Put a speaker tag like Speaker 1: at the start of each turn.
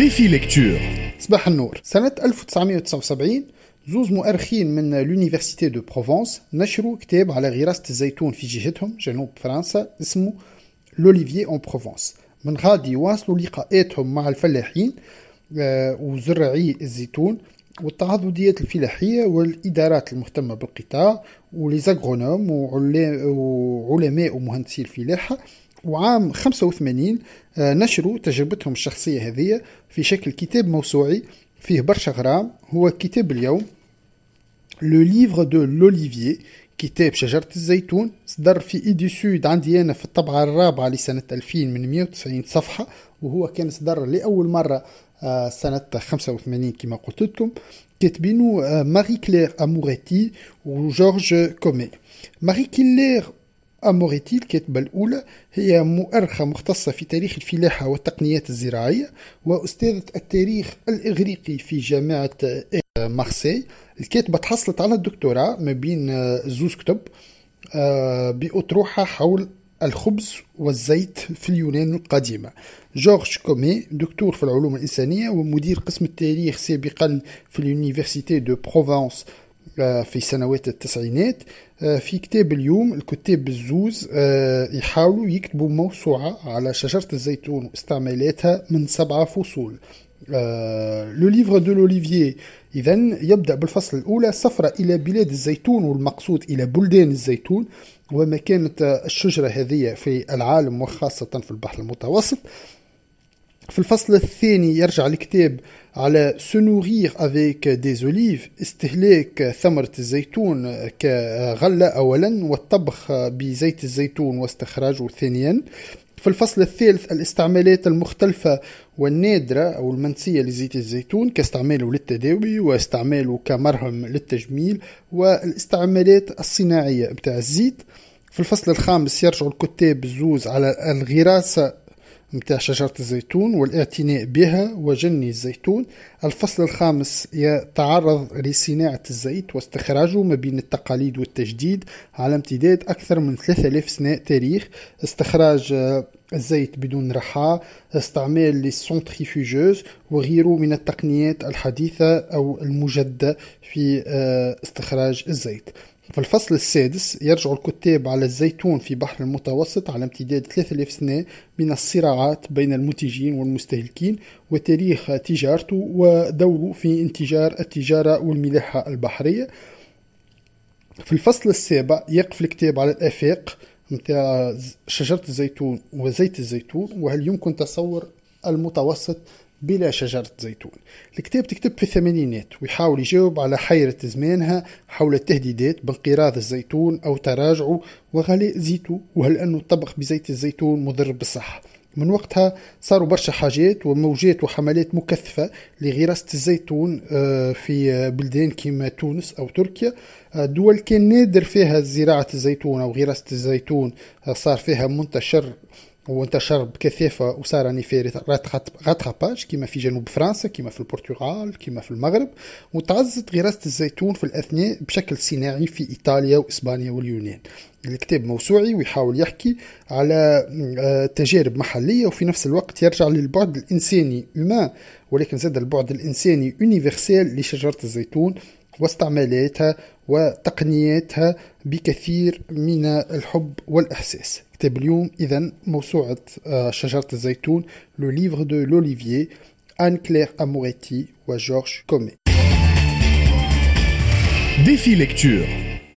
Speaker 1: Défi Lecture
Speaker 2: صباح النور. سنة 1979 زوز مؤرخين من l'Université de Provence نشروا كتاب على غراسة الزيتون في جهتهم جنوب فرنسا اسمه L'olivier en Provence من غادي يواصلوا لقاءاتهم مع الفلاحين آه، وزرعي الزيتون والتعاضديات الفلاحية والإدارات المهتمة بالقطاع و les agronomes وعلماء ومهندسي الفلاحة وعام 85 آه، نشروا تجربتهم الشخصية هذه في شكل كتاب موسوعي فيه برشا غرام. هو كتاب اليوم Le livre de l'olivier كتاب شجرة الزيتون صدر في Édisud عندي أنا في الطبعة الرابعة لسنة 2000 من 190 صفحة وهو كان صدر لأول مرة آه، سنة 85 كما قلت لكم. كاتبينه آه، ماري كلير أموريتي وجورج كومي ماري كلير أموريتي الكاتبة الأولى هي مؤرخة مختصة في تاريخ الفلاحة والتقنيات الزراعية وأستاذة التاريخ الإغريقي في جامعة مارسي. الكاتبة تحصلت على الدكتوراه ما بين زوز كتب آه، بأطروحة حول الخبز والزيت في اليونان القديمة. جورج كومي دكتور في العلوم الإنسانية ومدير قسم التاريخ سابقا في ال Université de Provence آه، في سنوات التسعينات آه، في كتاب اليوم الكتاب الزوز آه، يحاولوا يكتبوا موسوعة على شجرة الزيتون واستعمالاتها من سبعة فصول. Le livre de l'olivier إذا يبدأ بالفصل الأولى سفرة إلى بلاد الزيتون والمقصود إلى بلدان الزيتون ومكانة الشجرة هذه في العالم وخاصة في البحر المتوسط. في الفصل الثاني يرجع الكتاب على سنوغير افيك دي زوليف استهلاك ثمرة الزيتون كغلة أولا والطبخ بزيت الزيتون واستخراجه ثانيا. في الفصل الثالث الاستعمالات المختلفة والنادرة أو المنسية لزيت الزيتون كاستعماله للتداوي واستعماله كمرهم للتجميل والاستعمالات الصناعية بتاع الزيت. في الفصل الخامس يرجع الكتاب الزوز على الغراسة متاع شجرة الزيتون والإعتناء بها وجني الزيتون. الفصل الخامس يتعرض لصناعة الزيت واستخراجه ما بين التقاليد والتجديد على امتداد أكثر من 3000 سنة تاريخ. استخراج الزيت بدون رحاء استعمال للسونتريفوجوز وغيره من التقنيات الحديثة أو المجدة في آه، استخراج الزيت. في الفصل السادس يرجع الكتاب على الزيتون في بحر المتوسط على امتداد 3000 سنة من الصراعات بين المنتجين والمستهلكين وتاريخ تجارته ودوره في انتجار التجارة والملاحة البحرية. في الفصل السابع يقف الكتاب على الآفاق متاع شجرة الزيتون وزيت الزيتون وهل يمكن تصور المتوسط بلا شجرة زيتون. الكتاب تكتب في الثمانينات ويحاول يجاوب على حيرة زمانها حول التهديدات بانقراض الزيتون أو تراجعه وغلاء زيته وهل أنه الطبخ بزيت الزيتون مضر بالصحة. من وقتها صاروا برشا حاجات وموجات وحملات مكثفة لغراسة الزيتون آه، في بلدان كما تونس أو تركيا. آه، دول كان نادر فيها زراعة الزيتون أو غراسة الزيتون آه، صار فيها منتشر وانتشر بكثافة وصار راني في غاتراباج كما في جنوب فرنسا كما في البرتغال كما في المغرب وتعزت غراسة الزيتون في الأثناء بشكل صناعي في إيطاليا وإسبانيا واليونان. الكتاب موسوعي ويحاول يحكي على آه، تجارب محلية وفي نفس الوقت يرجع للبعد الإنساني هما ولكن زاد البعد الإنساني universel لشجرة الزيتون واستعمالاتها وتقنياتها بكثير من الحب والإحساس. كتاب اليوم. إذا موسوعة آه، شجرة الزيتون Le livre de l'olivier آن كلير أموريتي وجورج كومي
Speaker 1: ديفي ليكتور